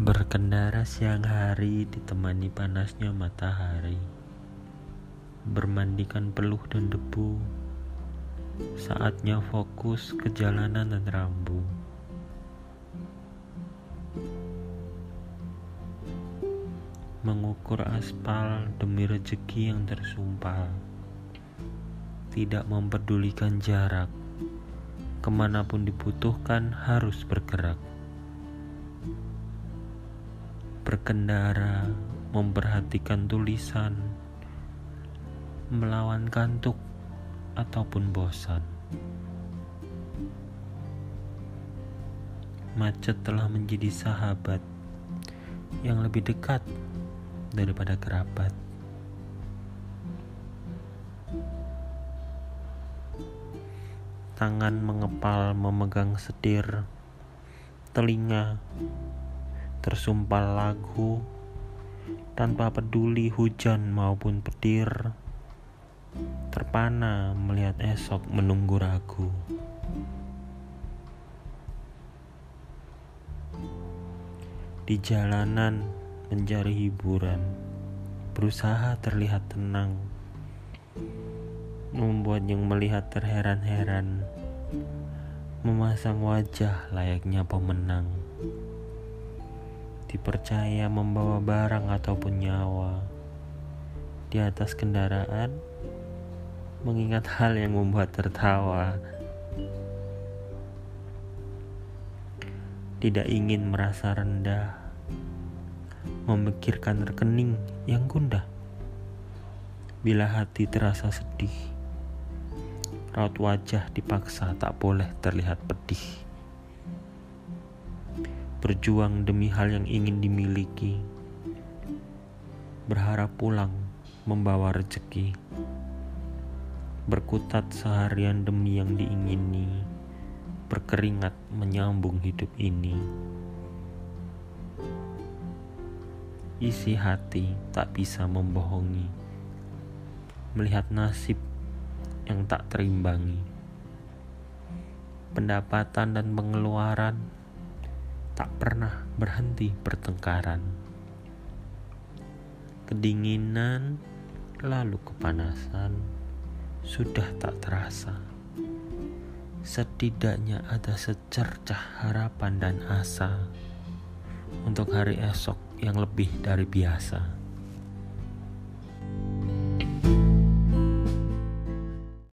Berkendara siang hari ditemani panasnya matahari. Bermandikan peluh dan debu. Saatnya fokus ke jalanan dan rambu. Mengukur aspal demi rezeki yang tersumpal Tidak mempedulikan jarak. Ke mana pun dibutuhkan harus bergerak berkendara, memperhatikan tulisan, melawan kantuk ataupun bosan. Macet telah menjadi sahabat yang lebih dekat daripada kerabat. Tangan mengepal memegang setir, telinga tersumpal lagu tanpa peduli hujan maupun petir terpana melihat esok menunggu ragu. Di jalanan mencari hiburan berusaha terlihat tenang membuat yang melihat terheran-heran memasang wajah layaknya pemenang dipercaya membawa barang ataupun nyawa di atas kendaraan, mengingat hal yang membuat tertawa. Tidak ingin merasa rendah, memikirkan rekening yang gundah. Bila hati terasa sedih, raut wajah dipaksa tak boleh terlihat pedih berjuang demi hal yang ingin dimiliki, berharap pulang membawa rezeki, berkutat seharian demi yang diingini, berkeringat menyambung hidup ini. Isi hati tak bisa membohongi, melihat nasib yang tak terimbangi, pendapatan dan pengeluaran tak pernah berhenti pertengkaran. Kedinginan lalu kepanasan sudah tak terasa. Setidaknya ada secercah harapan dan asa untuk hari esok yang lebih dari biasa.